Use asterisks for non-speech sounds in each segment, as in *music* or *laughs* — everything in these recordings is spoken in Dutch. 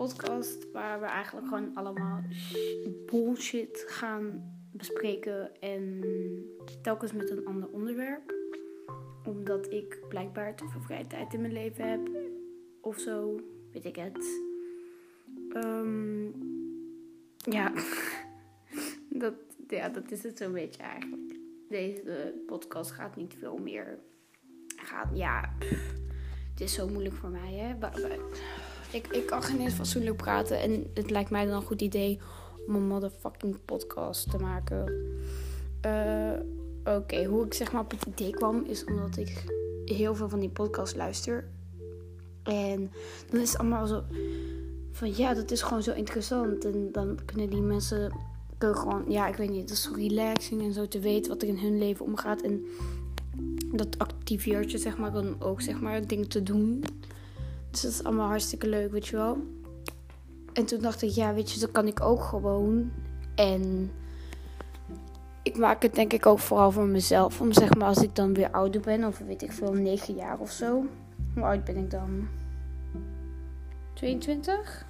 podcast waar we eigenlijk gewoon allemaal bullshit gaan bespreken en telkens met een ander onderwerp. Omdat ik blijkbaar te veel vrije tijd in mijn leven heb of zo, weet ik het. Ehm, ja. *laughs* dat, ja, dat is het zo'n beetje eigenlijk. Deze podcast gaat niet veel meer. Gaat, ja, het is zo moeilijk voor mij, hè. Ik, ik kan geen eens fatsoenlijk praten en het lijkt mij dan een goed idee om een motherfucking podcast te maken. Uh, Oké, hoe ik zeg maar op het idee kwam is omdat ik heel veel van die podcast luister. En dan is het allemaal zo van ja, dat is gewoon zo interessant. En dan kunnen die mensen gewoon, ja, ik weet niet, dat is zo relaxing en zo te weten wat er in hun leven omgaat. En dat activeert je, zeg maar, dan ook, zeg maar, dingen te doen. Dus dat is allemaal hartstikke leuk, weet je wel. En toen dacht ik, ja, weet je, dat kan ik ook gewoon. En ik maak het denk ik ook vooral voor mezelf. Om zeg maar, als ik dan weer ouder ben, of weet ik veel, 9 jaar of zo. Hoe oud ben ik dan? 22?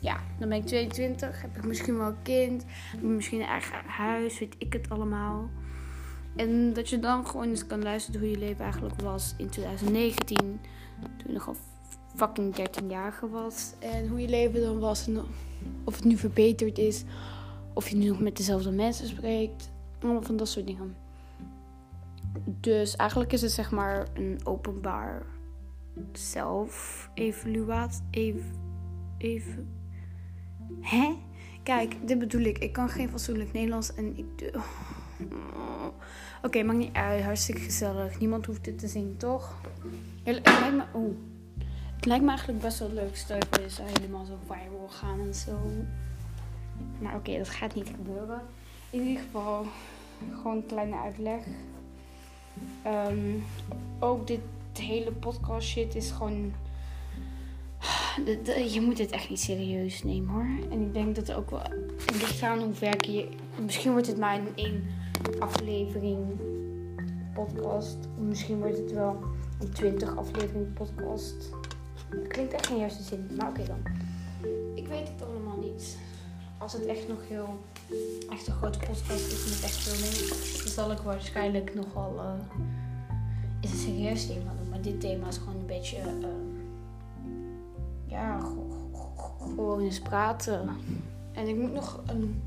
Ja, dan ben ik 22. Heb ik misschien wel een kind. Misschien een eigen huis. Weet ik het allemaal. En dat je dan gewoon eens kan luisteren hoe je leven eigenlijk was in 2019. Toen je nog al fucking 13-jarige was. En hoe je leven dan was. En of het nu verbeterd is. Of je nu nog met dezelfde mensen spreekt. Allemaal van dat soort dingen. Dus eigenlijk is het zeg maar een openbaar zelf-evaluatie. Even, even. Hè? Kijk, dit bedoel ik. Ik kan geen fatsoenlijk Nederlands en ik. Oh. Oké, okay, maakt niet uit. Hartstikke gezellig. Niemand hoeft dit te zien, toch? Het lijkt me, oh. Het lijkt me eigenlijk best wel leuk. Je zou helemaal zo viral gaan en zo. Maar oké, dat gaat niet gebeuren. In ieder geval, gewoon een kleine uitleg. Um, ook dit hele podcast shit is gewoon. *sighs* Je moet het echt niet serieus nemen hoor. En ik denk dat ook wel. Het ligt aan hoe werk je. Misschien wordt het maar in één aflevering podcast. Misschien wordt het wel een 20 aflevering podcast. Klinkt echt geen juiste zin. Maar oké dan. Ik weet het allemaal niet. Als het echt nog heel. Echt een grote podcast is met echt veel mensen. Dan zal ik waarschijnlijk nogal. Uh, is een serieus thema doen. Maar dit thema is gewoon een beetje. Uh, ja, gewoon eens praten. En ik moet nog een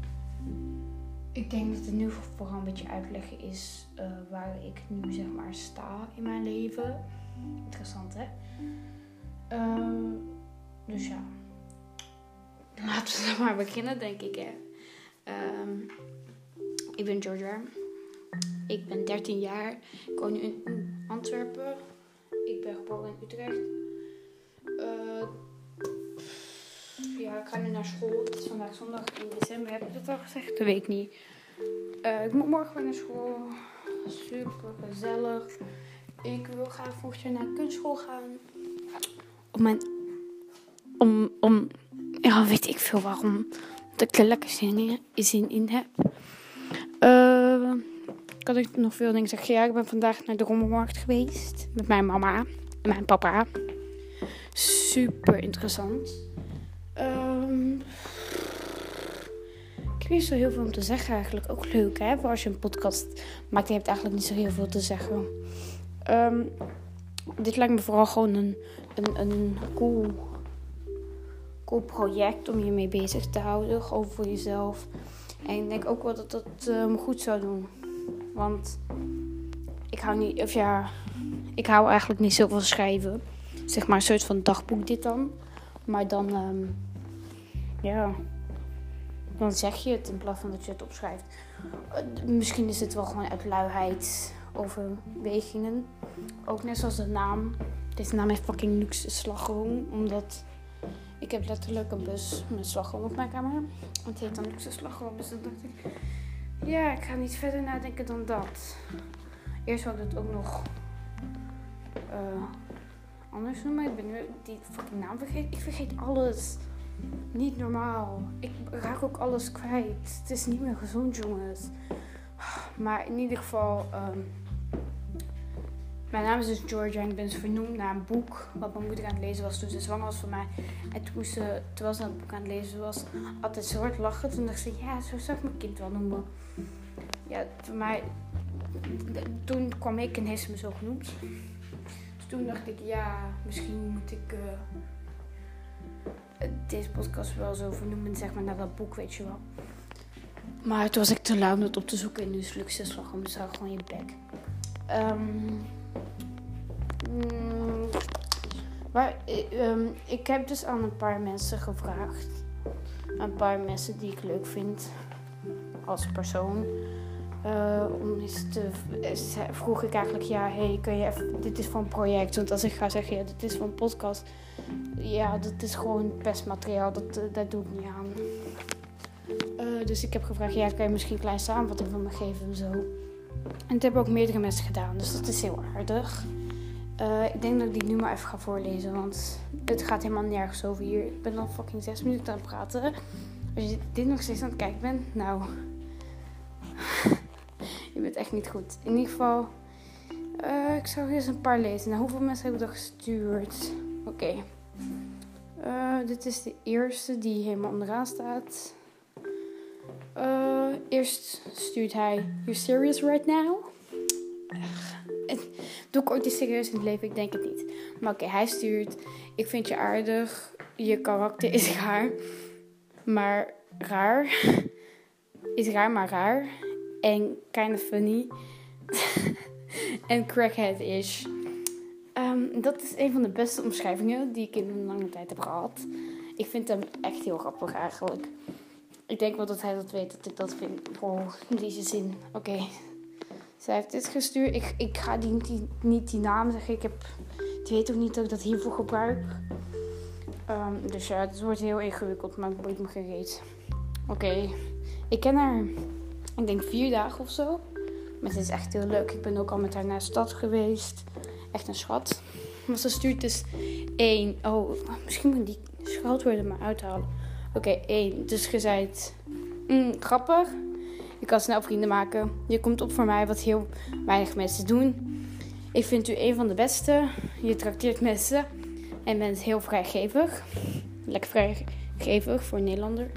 ik denk dat het nu vooral een beetje uitleggen is uh, waar ik nu zeg maar sta in mijn leven. Interessant hè? Uh, dus ja. *laughs* Laten we dan maar beginnen denk ik hè. Uh, ik ben Georgia. Ik ben 13 jaar. Ik woon nu in Antwerpen. Ik ben geboren in Utrecht. Uh, ja, ik ga nu naar school. Het is vandaag zondag in december. Heb ik dat al gezegd? Dat weet ik niet. Uh, ik moet morgen weer naar school. Super gezellig. Ik wil graag volgend naar kunstschool gaan. Om mijn. Om. om ja, weet ik veel waarom. Dat ik er lekker zin in, in heb. Uh, kan ik nog veel dingen zeggen? Ja, ik ben vandaag naar de rommelmarkt geweest. Met mijn mama en mijn papa. Super interessant. Um, ik heb niet zo heel veel om te zeggen eigenlijk. Ook leuk hè, voor als je een podcast maakt. Je hebt eigenlijk niet zo heel veel te zeggen. Um, dit lijkt me vooral gewoon een, een, een cool, cool project om je mee bezig te houden. Gewoon voor jezelf. En ik denk ook wel dat dat um, goed zou doen. Want ik hou niet, of ja, ik hou eigenlijk niet zoveel schrijven. Zeg maar een soort van dagboek dit dan. Maar dan, um, ja, dan zeg je het in plaats van dat je het opschrijft. Uh, misschien is het wel gewoon uit luiheid overwegingen. Ook net zoals de naam. Deze naam heeft fucking luxe slagroom. Omdat ik heb letterlijk een bus met slagroom op mijn kamer. Het heet dan luxe slagroom. Dus dan dacht ik, ja, ik ga niet verder nadenken dan dat. Eerst had ik het ook nog... Uh, anders noemen. Ik ben nu die fucking naam vergeten. Ik vergeet alles. Niet normaal. Ik raak ook alles kwijt. Het is niet meer gezond, jongens. Maar in ieder geval. Um, Mijn naam is dus Georgia en ik ben dus vernoemd naar een boek wat mijn moeder aan het lezen was toen ze zwanger was van mij. En toen, ze, terwijl ze het boek aan het lezen was, altijd zo hard lachen. Toen dacht ze, ja, zo zou ik mijn kind wel noemen. Ja, voor mij, toen kwam ik en heeft ze me zo genoemd. Dus toen dacht ik, ja, misschien moet ik uh, deze podcast wel zo vernoemen, zeg maar, naar dat boek, weet je wel. Maar toen was ik te lui om dat op te zoeken en nu is het succesvol dus gewoon je bek. Um, maar um, ik heb dus aan een paar mensen gevraagd. Een paar mensen die ik leuk vind als persoon. Uh, om eens te, vroeg ik eigenlijk, ja, hey, kun je even, dit is van een project. Want als ik ga zeggen, ja, dit is van podcast. Ja, dat is gewoon pestmateriaal, dat, dat doe ik niet aan. Dus ik heb gevraagd, ja, kan je misschien een kleine samenvatting van me geven en zo. En het hebben ook meerdere mensen gedaan, dus dat is heel aardig. Uh, ik denk dat ik die nu maar even ga voorlezen, want het gaat helemaal nergens over hier. Ik ben al fucking zes minuten aan het praten. Als je dit nog steeds aan het kijken bent, nou. *laughs* je bent echt niet goed. In ieder geval, uh, ik zou eerst een paar lezen. Nou, hoeveel mensen hebben er gestuurd? Oké. Eh, dit is de eerste die helemaal onderaan staat. Eerst stuurt hij: You serious right now? Doe ik ooit iets serieus in het leven? Ik denk het niet. Maar oké, hij stuurt: Ik vind je aardig. Je karakter is *laughs* raar. Maar raar. Is raar, maar raar. En kind of funny. *laughs* en crackhead is. Um, dat is een van de beste omschrijvingen die ik in een lange tijd heb gehad. Ik vind hem echt heel grappig eigenlijk. Ik denk wel dat hij dat weet dat ik dat vind. Oh, deze zin. Oké. Zij heeft dit gestuurd. Ik, ik ga die, niet die naam zeggen. Ik heb, die weet ook niet dat ik dat hiervoor gebruik. Um, dus ja, het wordt heel ingewikkeld, maar ik boeit me geen. Oké. Ik ken haar, ik denk vier dagen of zo. Maar het is echt heel leuk. Ik ben ook al met haar naar de stad geweest. Echt een schat. Maar ze stuurt dus één. Oh, misschien moet ik die scheldwoorden maar uithalen. Oké, één. Dus gezegd. Mm, grappig. Je kan snel vrienden maken. Je komt op voor mij wat heel weinig mensen doen. Ik vind u een van de beste. Je trakteert mensen. En bent heel vrijgevig. Lekker vrijgevig voor een Nederlander.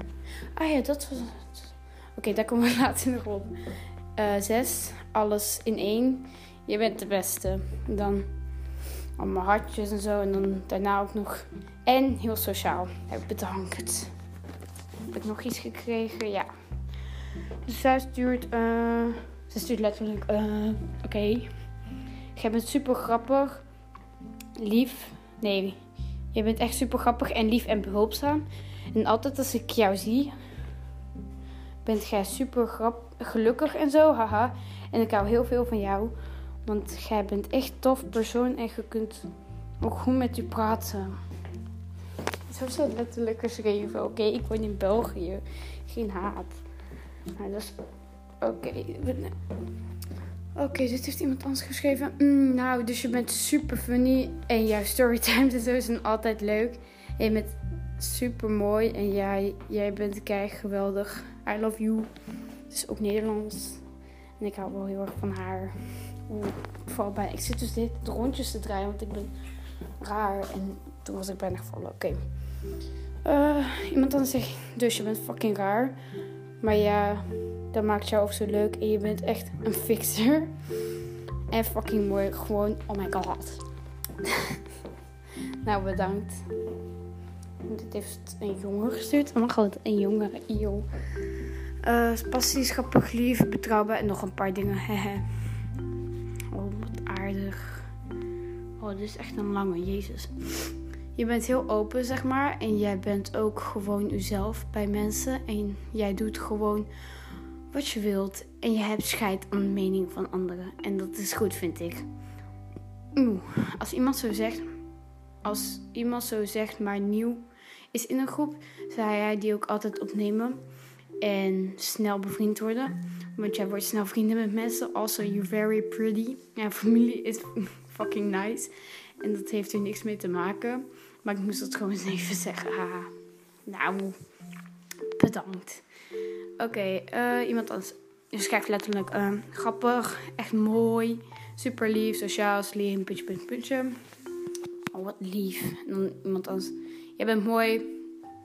Ah ja, dat was het. Oké, daar komen we *laughs* later nog op. Uh, zes. Alles in één. Je bent de beste. Dan allemaal hartjes en zo. En dan daarna ook nog. En heel sociaal. Bedankt. Heb ik nog iets gekregen? Ja. Dus zij stuurt, ze stuurt letterlijk, uh, oké. Okay. Jij bent super grappig, lief. Nee, je bent echt super grappig en lief en behulpzaam. En altijd als ik jou zie, bent jij super gelukkig en zo, haha. En ik hou heel veel van jou, want jij bent echt tof persoon en je kunt ook goed met u praten. Zo het letterlijk geschreven. Oké, ik woon in België. Geen haat. Nou, dat is... Oké. Oké, dit heeft iemand anders geschreven. Mm, nou, dus je bent super funny. En jouw storytimes *laughs* en zo zijn altijd leuk. En je bent super mooi. En jij, jij bent kei geweldig. I love you. Het is ook Nederlands. En ik hou wel heel erg van haar. Vooral bij. Ik zit dus dit rondjes te draaien, want ik ben raar. En toen was ik bijna gevallen. Oké. Uh, iemand anders zegt, dus je bent fucking raar. Maar ja, dat maakt jou ook zo leuk. En je bent echt een fixer. En fucking mooi. Gewoon, oh my god. *laughs* nou, bedankt. Dit heeft een jongen gestuurd. Oh mijn god, een jongen. Yo. Uh, grappig, lief, betrouwbaar en nog een paar dingen. oh, wat aardig. Oh, dit is echt een lange, jezus je bent heel open, zeg maar. En jij bent ook gewoon jezelf bij mensen. En jij doet gewoon wat je wilt. En je hebt scheid aan de mening van anderen. En dat is goed, vind ik. Oeh, als iemand zo zegt, als iemand zo zegt, maar nieuw is in een groep, zou hij die ook altijd opnemen. En snel bevriend worden. Want jij wordt snel vrienden met mensen. Also, you're very pretty. Ja, familie is *laughs* fucking nice. En dat heeft er niks mee te maken. Maar ik moest het gewoon eens even *laughs* zeggen. Ah, nou, bedankt. Oké, uh, iemand anders. Dus schrijft letterlijk uh, grappig, echt mooi, Super lief, sociaal, slim, puntje, puntje, puntje. Oh, wat lief. En dan iemand anders. Jij bent mooi.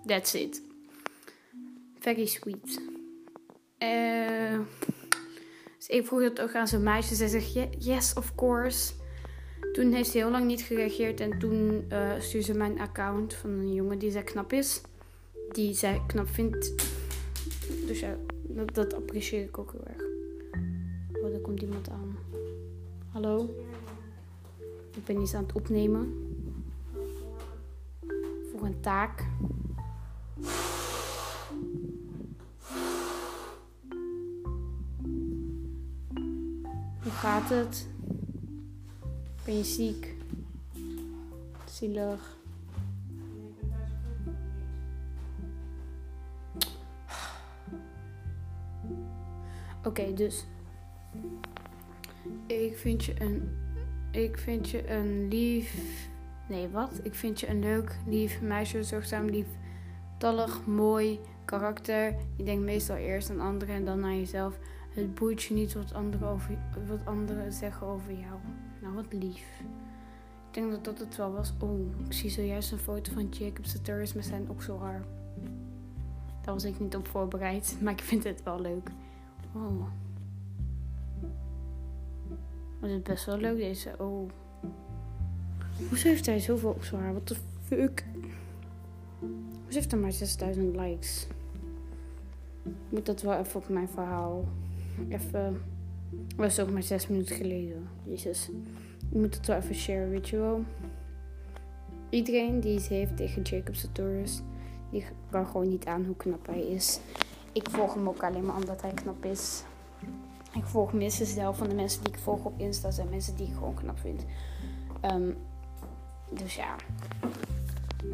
That's it. Very sweet. Eh, dus ik vroeg het ook aan zijn meisje. Zij zegt, yes, of course. Toen heeft ze heel lang niet gereageerd. En toen uh, stuurde ze mijn account van een jongen die zij knap is. Die zij knap vindt. Dus ja, dat, dat apprecieer ik ook heel erg. Oh, er komt iemand aan. Hallo? Ik ben iets aan het opnemen. Voor een taak. Hoe gaat het? Ben je ziek? Zielig. Oké, dus. Ik vind je een. Ik vind je een lief. Nee, wat? Ik vind je een leuk, lief meisje, zorgzaam, lief, tallig, mooi karakter. Je denkt meestal eerst aan anderen en dan aan jezelf. Het boeit je niet wat anderen, over, wat anderen zeggen over jou. Wat lief. Ik denk dat dat het wel was. Oh, ik zie zojuist een foto van Jacob Sartorius met zijn okselhaar. Daar was ik niet op voorbereid, *laughs* maar ik vind het wel leuk. Oh. Het is best wel leuk deze. Oh. Hoezo heeft hij zoveel okselhaar? Wat de fuck? Hoezo heeft hij maar 6000 likes? Ik moet dat wel even op mijn verhaal. Even. Was ook maar 6 minuten geleden. Jezus. Ik moet het wel even share, weet je wel. Iedereen die iets heeft tegen Jacob Sartorius, die kan gewoon niet aan hoe knap hij is. Ik volg hem ook alleen maar omdat hij knap is. Ik volg minstens de helft van de mensen die ik volg op Insta zijn mensen die ik gewoon knap vind. Um, dus ja.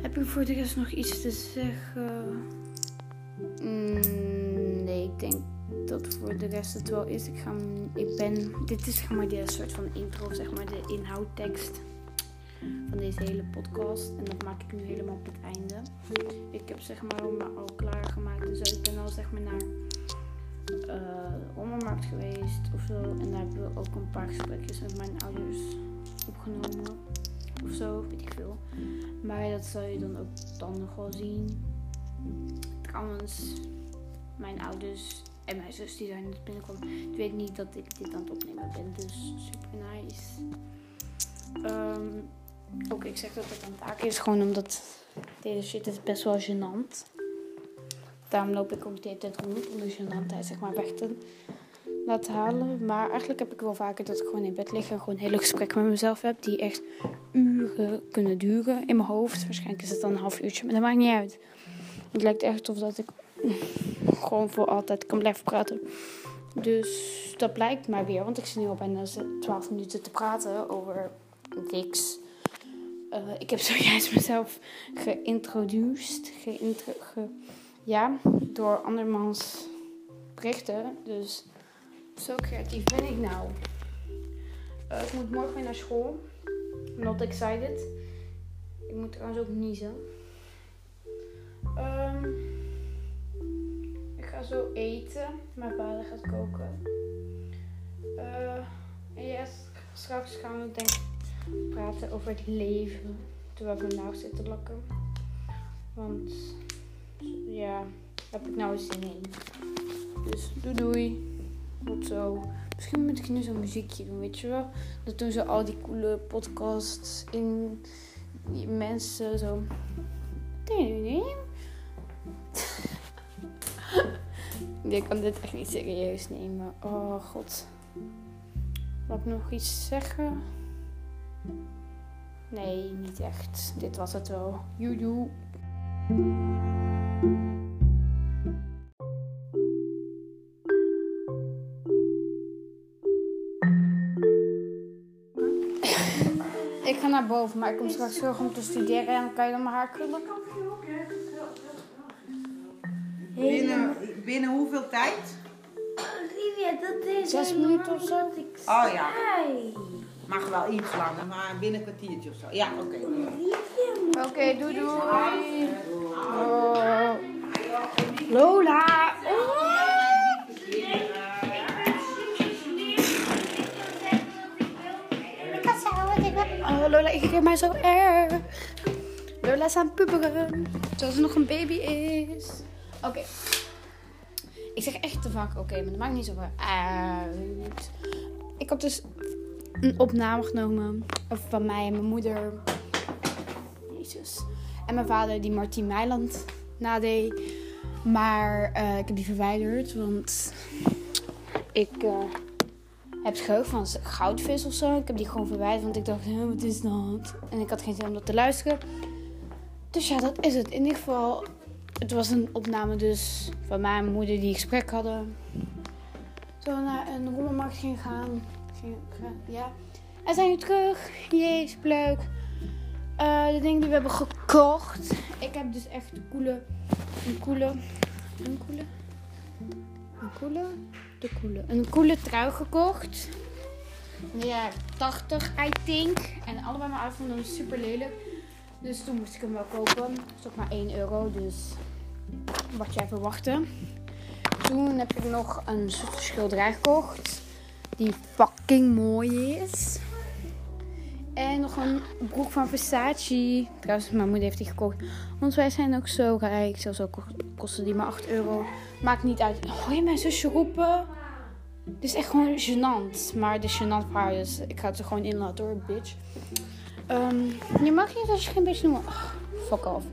Heb je voor de rest nog iets te zeggen? Mm, nee, ik denk dat voor de rest het wel is. Ik, ga, ik ben, dit is zeg maar de soort van intro, zeg maar de inhoudtekst van deze hele podcast. En dat maak ik nu helemaal op het einde. Ik heb zeg maar al klaargemaakt. Dus ik ben al zeg maar naar uh, de geweest of zo. En daar hebben we ook een paar gesprekjes met mijn ouders opgenomen. Of zo, weet ik veel. Maar dat zal je dan ook dan nog wel zien. Trouwens, mijn ouders en mijn zus die zijn net binnenkomen. Ik weet niet dat ik dit aan het opnemen ben. Dus super nice. Um, ook ik zeg dat het een taak is. Gewoon omdat deze shit is best wel gênant. Daarom loop ik ook de hele tijd rond om de gênantheid zeg maar weg te laten halen. Maar eigenlijk heb ik wel vaker dat ik gewoon in bed lig en gewoon hele gesprekken met mezelf heb. Die echt uren kunnen duren in mijn hoofd. Waarschijnlijk is het dan een half uurtje, maar dat maakt niet uit. Het lijkt echt of dat ik gewoon voor altijd kan blijven praten. Dus dat blijkt maar weer, want ik zit nu al bijna 12 minuten te praten over niks. Uh, ik heb *laughs* zojuist mezelf geïntroduceerd. Geïntro ge ja, door andermans berichten. Dus zo creatief ben ik nou. Uh, ik moet morgen weer naar school. Not excited. Ik moet trouwens ook niezen. Um, zo eten. Mijn vader gaat koken. En yes, straks gaan we denk praten over het leven. Terwijl we nou zitten lakken. Want ja, daar heb ik nou eens zin in. Dus doei doei. Tot zo. Misschien moet ik nu zo'n muziekje doen, weet je wel? Dat doen ze al die coole podcasts in die mensen zo. Ik kan dit echt niet serieus nemen. Oh god. Mag ik nog iets zeggen? Nee, niet echt. Dit was het wel. Joejoe. Ik ga naar boven, maar ik kom straks terug om te studeren en dan kan je dan mijn haar krullen. Binnen, binnen hoeveel tijd? Olivia, dat is Zes minuten of zo. Oh ja. Mag wel iets langer, maar binnen een kwartiertje of zo. Ja, oké. Oké, okay, doei doei. Oh. Lola. Oh. Lola irriteert mij zo erg. Lola is aan het pubberen. Terwijl ze nog een baby is. Oké. Ik zeg echt te vaak oké, maar dat maakt niet zoveel uit. Ik heb dus een opname genomen van mij en mijn moeder. Jezus. En mijn vader die Martien Meiland nadeed. Maar eh, ik heb die verwijderd, want ik eh, heb het van goudvis of zo. Ik heb die gewoon verwijderd, want ik dacht, "Huh, wat is dat? En ik had geen zin om dat te luisteren. Dus ja, dat is het. In ieder geval, het was een opname dus van mijn moeder die gesprek hadden. Zo naar een rommelmarkt ging gaan. Ja. En zijn nu terug. Jee, leuk. Eh, de dingen die we hebben gekocht. Ik heb dus echt een coole, een coole, een coole, een coole, de coole, een coole trui gekocht. Jaren 80, I think. En allebei mijn ouders super lelijk. Dus toen moest ik hem wel kopen. Het is ook maar 1 euro, dus wat jij verwachtte. Toen heb ik nog een schilderij gekocht. Die fucking mooi is. En nog een broek van Versace. Trouwens, mijn moeder heeft die gekocht. Want wij zijn ook zo rijk. Zelfs ook kostte die maar 8 euro. Maakt niet uit. Hoor je mijn zusje roepen? Dit is echt gewoon gênant. Maar het is gênant voor haar. Dus ik ga het er gewoon in laten hoor, bitch. Ehm, je mag niet als je geen bitch noemt. Ach, fuck off.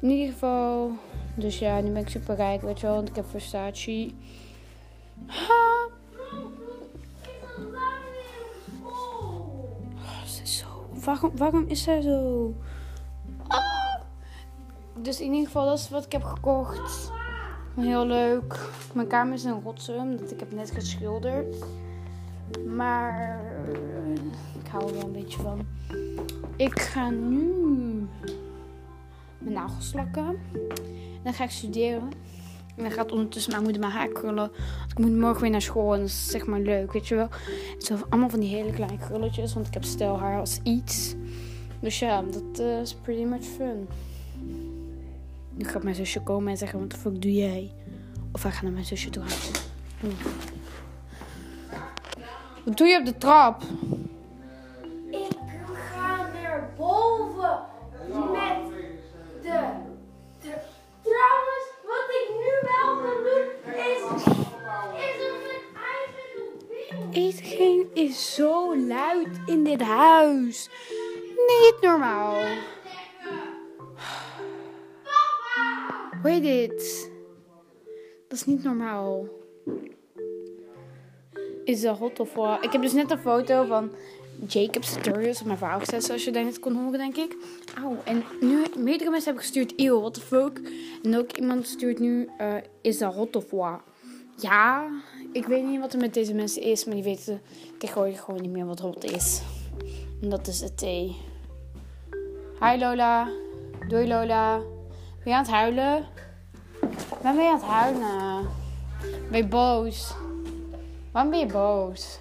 In ieder geval. Dus ja, nu ben ik super rijk, weet je wel. Want ik heb Versace. Ha. Oh, zo. Waarom, waarom is zij zo? Ah. Dus in ieder geval, dat is wat ik heb gekocht. Heel leuk. Mijn kamer is een rotzooi, omdat ik heb net geschilderd. Maar eh, ik hou er wel een beetje van. Ik ga nu mijn nagels lakken. Dan ga ik studeren. En dan gaat ondertussen mijn moeder mijn haar krullen. Want ik moet morgen weer naar school en dat is zeg maar leuk, weet je wel. Het zijn allemaal van die hele kleine krulletjes, want ik heb stijlhaar als iets. Dus ja, dat eh, is pretty much fun. Nu gaat mijn zusje komen en zeggen, wat fuck doe jij? Of wij gaan naar mijn zusje toe. Hm. Wat doe je op de trap? Dit? Dat is niet normaal. Is dat hot of what? Ik heb dus net een foto van Jacob's Tutorials op mijn verhaal gezet, zoals je net kon horen, denk ik. Auw, en nu meerdere mensen hebben gestuurd, eeuw, what the fuck. En ook iemand stuurt nu, eh, is dat hot of what? Ja, ik weet niet wat er met deze mensen is, maar die weten tegenwoordig gewoon niet meer wat hot is. En dat is het thee. Hi Lola. Doei Lola. Ben je aan het huilen? Waarom ben je aan het huilen? Ben je boos? Waarom ben je boos?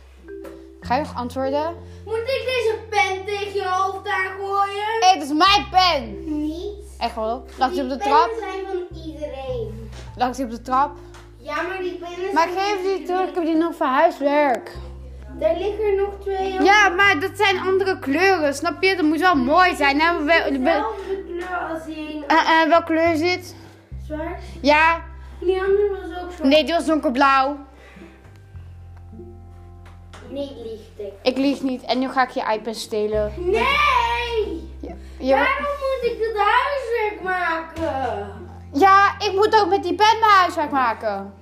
Ga je nog antwoorden? Moet ik deze pen tegen je hoofd aan gooien? Hé, dat is mijn pen! Niet. Echt wel? Lag die op de Die trap? pennen zijn van iedereen. Lag die op de trap? Ja, maar die pennen Maar zijn geef die terug, ik heb die nog voor huiswerk. Daar liggen er nog twee op. Ja, maar dat zijn andere kleuren, snap je? Dat moet wel mooi zijn. hè? We- we- we- Dezelfde kleur als die Eh, eh, welke kleur is dit? Zwart. Ja, Die andere was ook zwart. nee, die was donkerblauw. Nee, liegt ik. Ik lieg niet en nu ga ik je iPad stelen. Nee! Je- Waarom moet ik het huiswerk maken? ja, ik moet ook met die pen mijn huiswerk maken.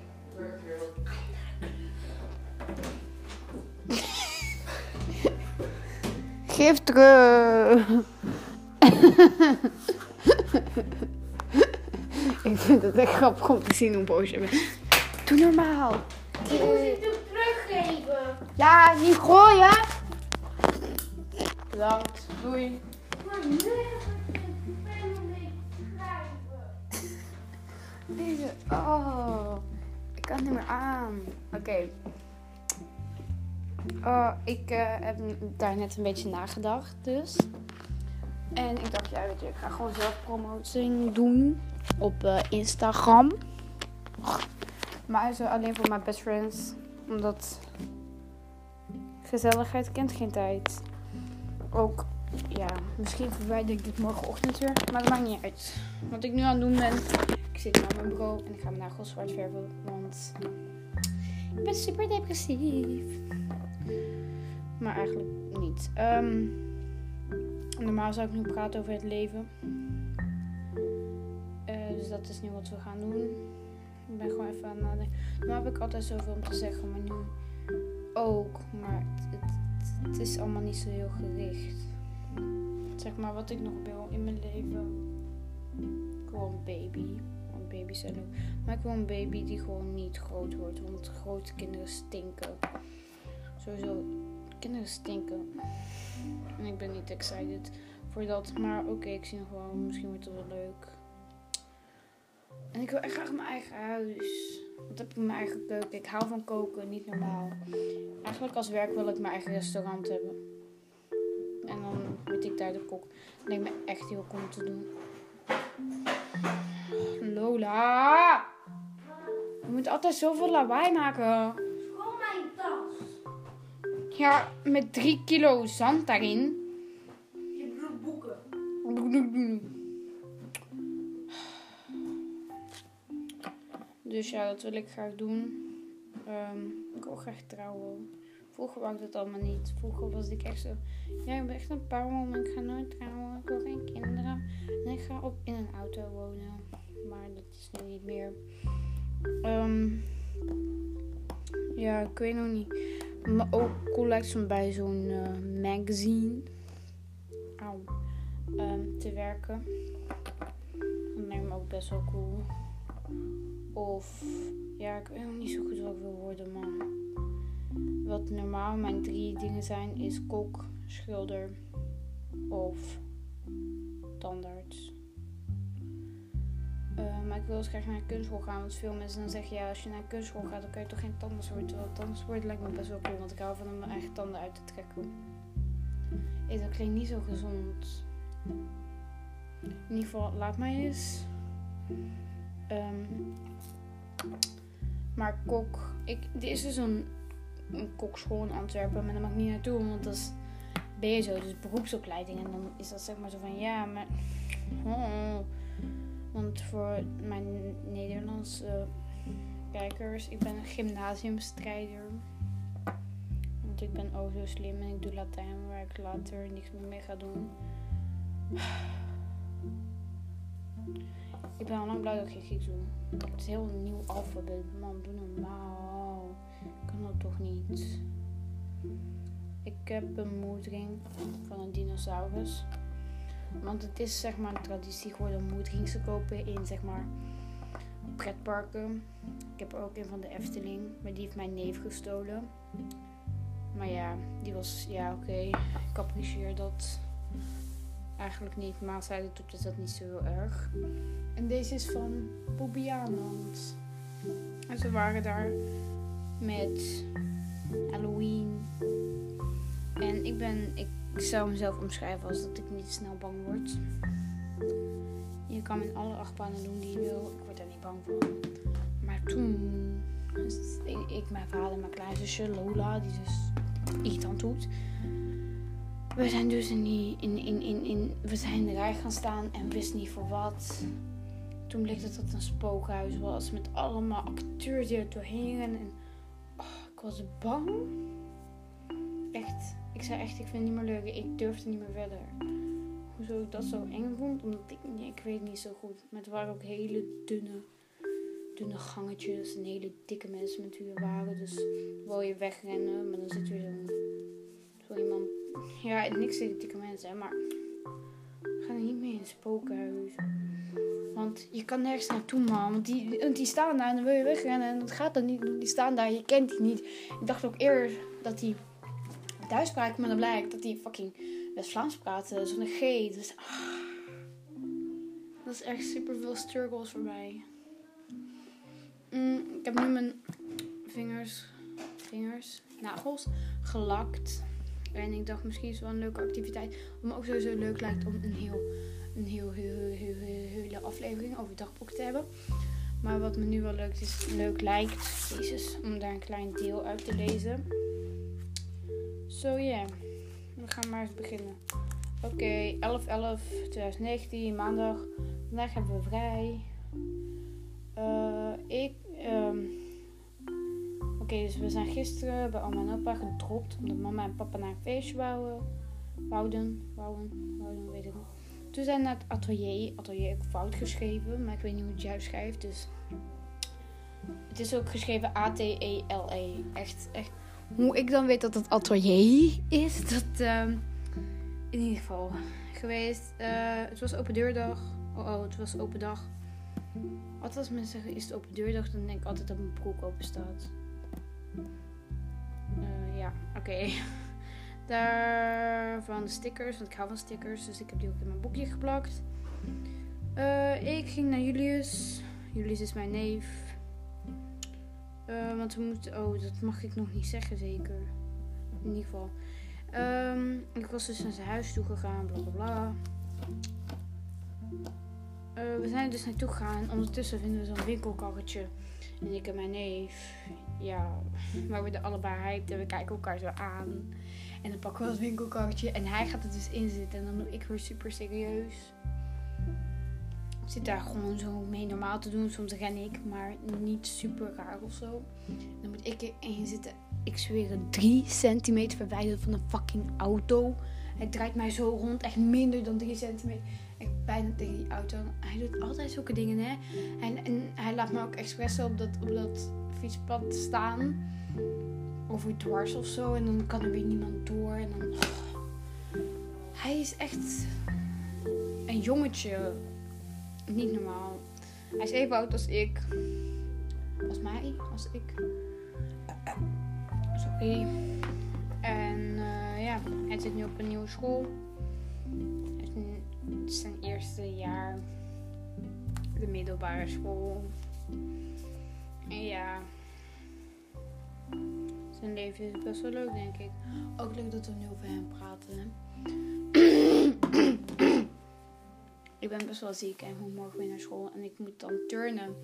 Geef terug. *laughs* ik vind het echt grappig om te zien hoe boos je bent. Doe normaal. Ik moet het teruggeven. Ja, niet gooien. Bedankt. Doei. Maar nu. Deze. Oh. Ik kan niet meer aan. Oké. Oh, ik eh, heb daar net een beetje nagedacht, dus. En ik dacht, ja, weet je, ik ga gewoon zelf promoting doen op eh, Instagram. Maar zo alleen voor mijn best friends. Omdat gezelligheid kent geen tijd. Ook, ja, Misschien verwijder ik dit morgenochtend weer. Maar dat maakt niet uit. Wat ik nu aan het doen ben. Ik zit aan mijn bureau en ik ga mijn nagels zwart verven. Want ik ben super depressief. Maar eigenlijk niet. Ehm, normaal zou ik nu praten over het leven. Dus dat is nu wat we gaan doen. Ik ben gewoon even aan het nadenken. Normaal heb ik altijd zoveel om te zeggen, maar nu ook. Maar het, het, is allemaal niet zo heel gericht. Zeg maar wat ik nog wil in mijn leven. Gewoon baby. Want baby's zijn leuk. Maar ik wil een baby die gewoon niet groot wordt. Want grote kinderen stinken. Sowieso, kinderen stinken. En ik ben niet excited voor dat. Maar oké, ik zie nog wel. Misschien wordt het wel leuk. En ik wil echt graag mijn eigen huis. Wat heb ik mijn eigen keuken? Ik hou van koken, niet normaal. Eigenlijk als werk wil ik mijn eigen restaurant hebben. En dan word ik daar de kok. Dat lijkt me echt heel cool om te doen. Lola! Je moet altijd zoveel lawaai maken. Gewoon mijn tas. Ja, met drie kilo zand daarin. Je bedoelt boeken. Dus ja, dat wil ik graag doen. Ehm, ik wil graag trouwen. Vroeger wou ik dat allemaal niet. Vroeger was ik echt zo. Ja, ik ben echt een pauw, maar ik ga nooit trouwen. Ik wil geen kinderen. En ik ga op in een auto wonen. Maar dat is nu niet meer. Ehm, ja, ik weet nog niet. Maar ook cool lijkt bij zo'n eh, magazine. Ehm, te werken. Dat lijkt me ook best wel cool. Of ja, ik weet nog niet zo goed wat ik wil worden, man. Wat normaal mijn drie dingen zijn is kok, schilder of tandarts. Eh, maar ik wil dus graag naar kunstschool gaan, want veel mensen dan zeggen ja, als je naar kunstschool gaat, dan kan je toch geen tandarts worden. Terwijl tandarts worden lijkt me best wel cool, want ik hou van om mijn eigen tanden uit te trekken. Hey, dat klinkt niet zo gezond. In ieder geval, laat mij eens. Ehm, maar kok, ik, er is dus een, een kokschool in Antwerpen, maar daar mag ik niet naartoe, want dat is BSO, dus beroepsopleiding. En dan is dat zeg maar zo van ja, maar. Oh. Want voor mijn Nederlandse kijkers, ik ben een gymnasiumstrijder. Want ik ben ook zo slim en ik doe Latijn, waar ik later niks meer mee ga doen. Ik ben al lang blij dat ik geen Grieks doe. Het is heel nieuw alfabet. Man, doe normaal. Kan dat toch niet. Ik heb een moedering van een dinosaurus. Want het is zeg maar een traditie geworden om moederings te kopen in zeg maar pretparken. Ik heb er ook een van de Efteling, maar die heeft mijn neef gestolen. Maar ja, die was, ja oké, ik apprecieer dat eigenlijk niet. Maar zij doet het dat niet zo heel erg. En deze is van Bobbejaanland. En ze waren daar met Halloween. En ik ben, ik zou mezelf omschrijven als dat ik niet snel bang word. Je kan in alle achtbanen doen die je wil. Ik word daar niet bang van. Maar toen, dus ik, mijn vader, mijn kleinzusje Lola, die dus aan doet. We zijn dus in, die, in, in, in, we zijn in de rij gaan staan en we wisten niet voor wat. Toen bleek dat het een spookhuis was met allemaal acteurs die er doorheen rennen. En oh, ik was bang. Echt. Ik zei echt, ik vind het niet meer leuk. Ik durfde niet meer verder. Hoezo ik dat zo eng vond? Omdat ik, ik weet niet zo goed. Maar het waren ook hele dunne, dunne gangetjes. En hele dikke mensen met wie waren. Dus wil je wegrennen, maar dan zit weer zo'n zo iemand. Ja, niks tegen dikke mensen, maar ga er niet mee in spookhuis. Want je kan nergens naartoe, man. Want die, die staan daar en dan wil je wegrennen. En dat gaat dan niet. Die staan daar, je kent die niet. Ik dacht ook eerder dat die Duits spraken, maar dan blijkt dat die fucking West-Vlaams praten. Zonder G. Dus ah, dat is echt super veel struggles voor mij. Mm, ik heb nu mijn vingers, vingers, nagels gelakt. En ik dacht misschien is het wel een leuke activiteit. Wat me ook sowieso leuk lijkt om een heel, een heel, heel, heel, hele aflevering over dagboek te hebben. Maar wat me nu wel leuk, is, leuk lijkt, Jezus, om daar een klein deel uit te lezen. Zo ja, we gaan maar eens beginnen. Oké, 11-11-2019, maandag. Vandaag hebben we vrij. Eh, ik. ehm, Oké, dus we zijn gisteren bij oma en opa gedropt. Omdat mama en papa naar een feestje wouden. Wouden, wouden, wouden, weet ik niet. Toen zijn we naar het atelier. Atelier ik fout geschreven, maar ik weet niet hoe het juist schrijft. Dus het is ook geschreven A-T-E-L-E. Echt, echt. Hoe ik dan weet dat het atelier is, dat ehm, in ieder geval geweest. Eh, het was open deurdag. Oh, oh, het was open dag. Wat als mensen zeggen is het open deurdag, dan denk ik altijd dat mijn broek open staat. Oké. *laughs* Daarvan de stickers, want ik hou van stickers, dus ik heb die ook in mijn boekje geplakt. Eh, ik ging naar Julius. Julius is mijn neef. Eh, want we moeten. Oh, dat mag ik nog niet zeggen, zeker. In ieder geval. Ehm, ik was dus naar zijn huis toe gegaan, bla bla bla. Eh, we zijn dus naartoe gegaan. Ondertussen vinden we zo'n winkelkarretje. En ik en mijn neef, ja, we er allebei hyped en we kijken elkaar zo aan. En dan pakken we dat winkelkarretje en hij gaat er dus in zitten. En dan doe ik weer super serieus. Ik zit daar gewoon zo mee normaal te doen. Soms ren ik, maar niet super raar of zo. Dan moet ik erin zitten. Ik zweer het, drie centimeter verwijderd van een fucking auto. Hij draait mij zo rond, echt minder dan drie centimeter. Ik bijna tegen die auto. Hij doet altijd zulke dingen, hè. En, en hij laat me ook expres op dat, fietspad staan. Over dwars of zo. En dan kan er weer niemand door. En dan... Hij is echt een jongetje. Niet normaal. Hij is even oud als ik. Als mij, als ik. Sorry. En eh, ja, hij zit nu op een nieuwe school. Zijn eerste jaar. De middelbare school. En ja. Zijn leven is best wel leuk, denk ik. Ook leuk dat we nu over hem praten. *clears throat* ik ben best wel ziek en moet morgen weer naar school. En ik moet dan turnen.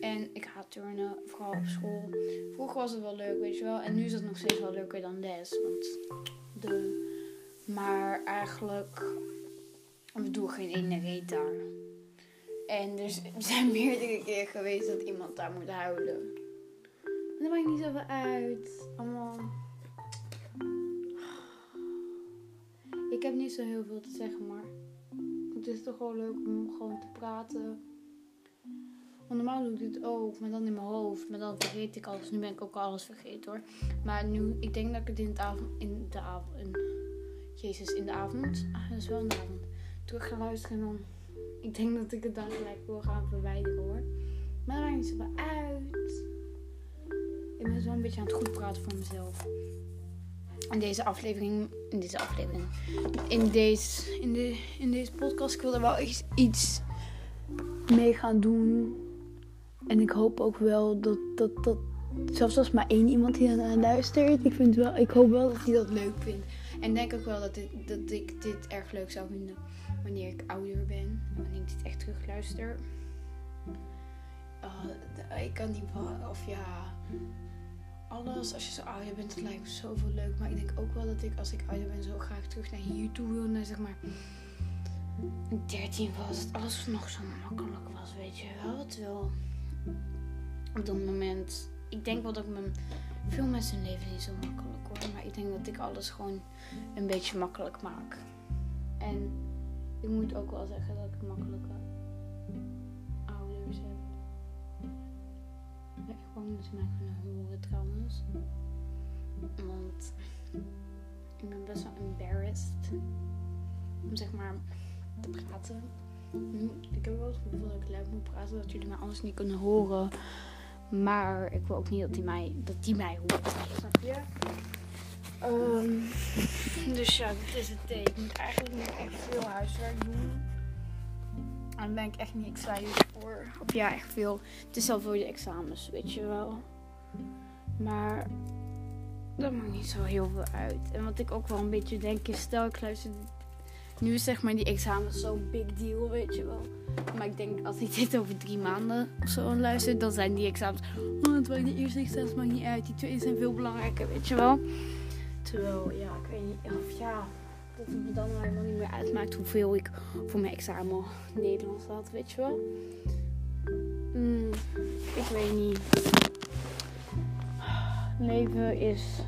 En ik haat turnen, vooral op school. Vroeger was het wel leuk, weet je wel. En nu is het nog steeds wel leuker dan les. Want de... Maar eigenlijk... We doen geen ene reet daar. En z- er zijn *laughs* meerdere keer geweest dat iemand daar moet huilen. En dat maakt niet zoveel uit. Allemaal... Ik heb niet zo heel veel te zeggen, maar... Het is toch wel leuk om gewoon te praten. Normaal doe ik dit ook, maar dan in mijn hoofd. Maar dan vergeet ik alles. Nu ben ik ook alles vergeten hoor. Maar nu, ik denk dat ik het in, het avond, in de avond... Jezus, in de avond? Ah, dat is wel in de avond. Terug ga luisteren en dan... Ik denk dat ik het dan gelijk wil gaan verwijderen hoor. Maar dat maakt niet zoveel uit. Ik ben zo een beetje aan het goed praten voor mezelf. In deze aflevering... In deze aflevering... In deze, in de, in deze podcast... Ik wil er wel iets, iets mee gaan doen. En ik hoop ook wel dat, dat, dat zelfs als maar één iemand hier naar luistert, ik, vind wel, ik hoop wel dat hij dat leuk vindt. En denk ook wel dat, dit, dat ik dit erg leuk zou vinden wanneer ik ouder ben. En wanneer ik dit echt terugluister. Oh, d- ik kan niet of ja, alles als je zo ouder bent, het lijkt me zoveel leuk. Maar ik denk ook wel dat ik als ik ouder ben zo graag terug naar hier toe wil. Naar zeg maar 13 was, dat alles nog zo makkelijk was, weet je wel. Terwijl op dat moment, ik denk wel dat mijn, veel mensen leven niet zo makkelijk hoor. Maar ik denk dat ik alles gewoon een beetje makkelijk maak. En ik moet ook wel zeggen dat ik makkelijke ouders heb. Ik hoop dat ze mij kunnen horen trouwens. Want ik ben best wel embarrassed om zeg maar te praten. Hm, Ik heb wel het gevoel dat ik luid moet praten, dat jullie mij anders niet kunnen horen. Maar ik wil ook niet dat die mij, dat die mij hoort. Snap je? Ehm, dus ja, dit is het. Ik moet eigenlijk nog echt veel huiswerk doen. En daar ben ik echt niet excited voor. Of ja, echt veel. Het is al voor de examens, weet je wel. Maar dat maakt niet zo heel veel uit. En wat ik ook wel een beetje denk is, stel ik luister... Nu zeg maar die examens zo'n big deal, weet je wel. Maar ik denk, als ik dit over drie maanden of zo luister, dan zijn die examens... Oh, terwijl die eerste examens maakt niet uit. Die tweede zijn veel belangrijker, weet je wel. Terwijl, ja, ik weet niet. Of ja, of het me dan helemaal niet meer uitmaakt hoeveel ik voor mijn examen Nederlands had, weet je wel. Mm, ik weet niet. Leven is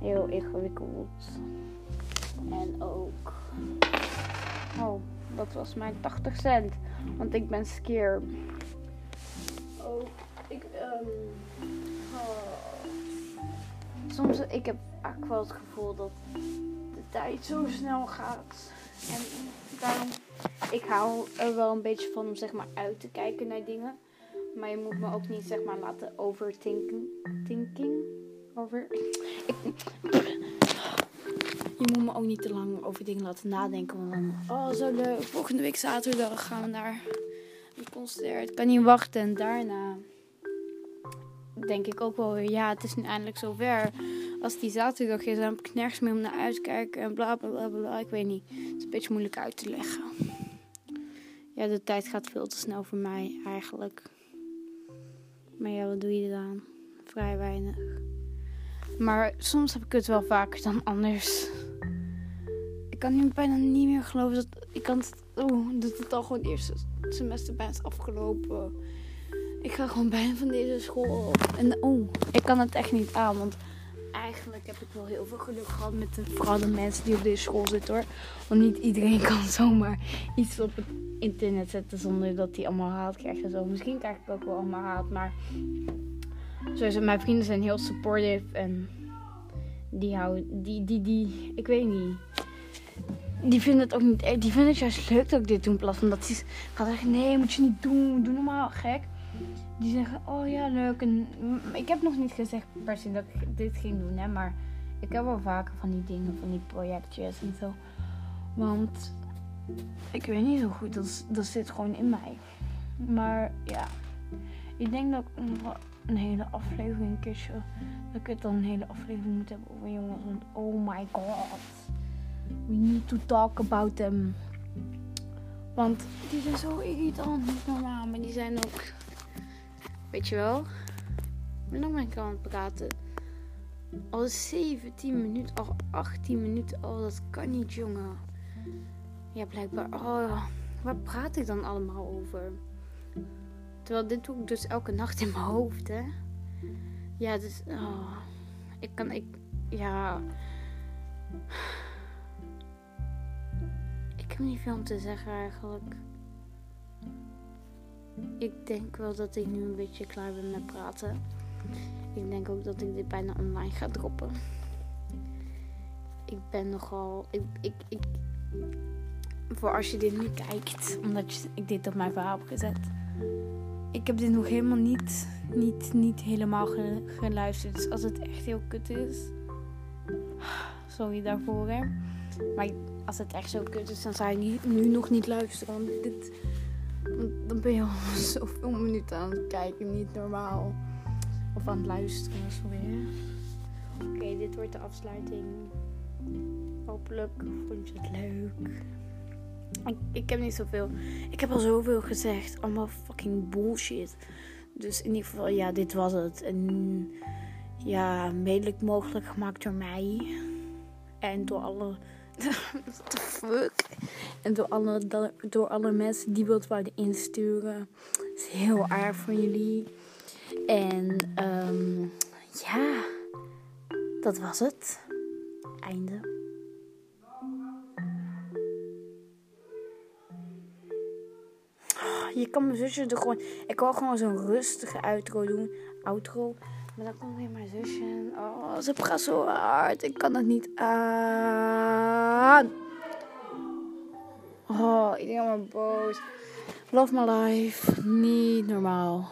heel ingewikkeld. En ook. Oh, dat was mijn 80 cent. Want ik ben skeer. Oh, ik. Um, oh. Soms ik heb eigenlijk wel het gevoel dat de tijd zo snel gaat. En daarom. Ik hou er wel een beetje van om zeg maar uit te kijken naar dingen. Maar je moet me ook niet zeg maar laten overthinken. Thinking? Over. Je moet me ook niet te lang over dingen laten nadenken. Want oh zo leuk. Volgende week zaterdag gaan we naar een concert. Ik kan niet wachten. En daarna denk ik ook wel ja, het is nu eindelijk zover. Als die zaterdag is, dan heb ik nergens meer om naar uit te kijken. En bla bla bla. Ik weet niet. Het is een beetje moeilijk uit te leggen. Ja, de tijd gaat veel te snel voor mij eigenlijk. Maar ja, wat doe je dan? Vrij weinig. Maar soms heb ik het wel vaker dan anders. Ik kan nu bijna niet meer geloven dat ik kan het, dat het al gewoon eerste semester bijna is afgelopen. Ik ga gewoon bijna van deze school En oh, ik kan het echt niet aan, want eigenlijk heb ik wel heel veel geluk gehad met de, vooral de mensen die op deze school zitten hoor. Want niet iedereen *laughs* kan zomaar iets op het internet zetten zonder dat hij allemaal haat krijgt en zo. Misschien krijg ik ook wel allemaal haat, maar Zoals mijn vrienden zijn heel supportive en die houden, die, die, die, ik weet niet. Die vinden het ook niet, die vinden het juist leuk dat ik dit doe in plaats van dat ze gaat zeggen, nee, moet je niet doen, doe normaal, gek. Die zeggen, oh ja, leuk. En ik heb nog niet gezegd per se dat ik dit ging doen, hè, maar ik heb wel vaker van die dingen, van die projectjes en zo. Want ik weet niet zo goed, dat, dat zit gewoon in mij. Maar ja, ik denk dat ik een hele aflevering kistje. Dat ik het dan een hele aflevering moet hebben over jongens. Want oh my god. We need to talk about them. Want die zijn zo irritant, niet normaal. Maar die zijn ook. Weet je wel? Ik ben ben ik aan het praten. Al 17 minuten, al 18 minuten. Oh, dat kan niet, jongen. Ja, blijkbaar. Oh, waar praat ik dan allemaal over? Terwijl dit doe ik dus elke nacht in mijn hoofd, hè. Ja, dus... Oh, ik kan... Ik... Ja... Ik heb niet veel om te zeggen eigenlijk. Ik denk wel dat ik nu een beetje klaar ben met praten. Ik denk ook dat ik dit bijna online ga droppen. Ik ben nogal... Ik... ik, ik voor als je dit nu kijkt, omdat je, ik dit op mijn verhaal heb gezet ik heb dit nog helemaal niet, niet, niet helemaal geluisterd. Dus als het echt heel kut is, sorry daarvoor hè. Maar als het echt zo kut is, dan zou niet, nu nog niet luisteren. Want dit, dan ben je al *laughs* zoveel minuten aan het kijken, niet normaal. Of aan het luisteren, sorry Oké, dit wordt de afsluiting. Hopelijk vond je het leuk. Ik, ik heb niet zoveel. Ik heb al zoveel gezegd. Allemaal fucking bullshit. Dus in ieder geval, ja, dit was het. En ja, medelijk mogelijk gemaakt door mij. En door alle. What the fuck? En door alle, door alle mensen die wilt wouden insturen. Het is heel aardig van jullie. En um, ja, dat was het. Einde. je kan mijn zusje er gewoon... Ik wil gewoon zo'n rustige outro doen. Outro. Maar dan komt weer mijn zusje. Oh, ze praat zo hard. Ik kan het niet aan. Oh, ik ben maar boos. Love my life. Niet normaal.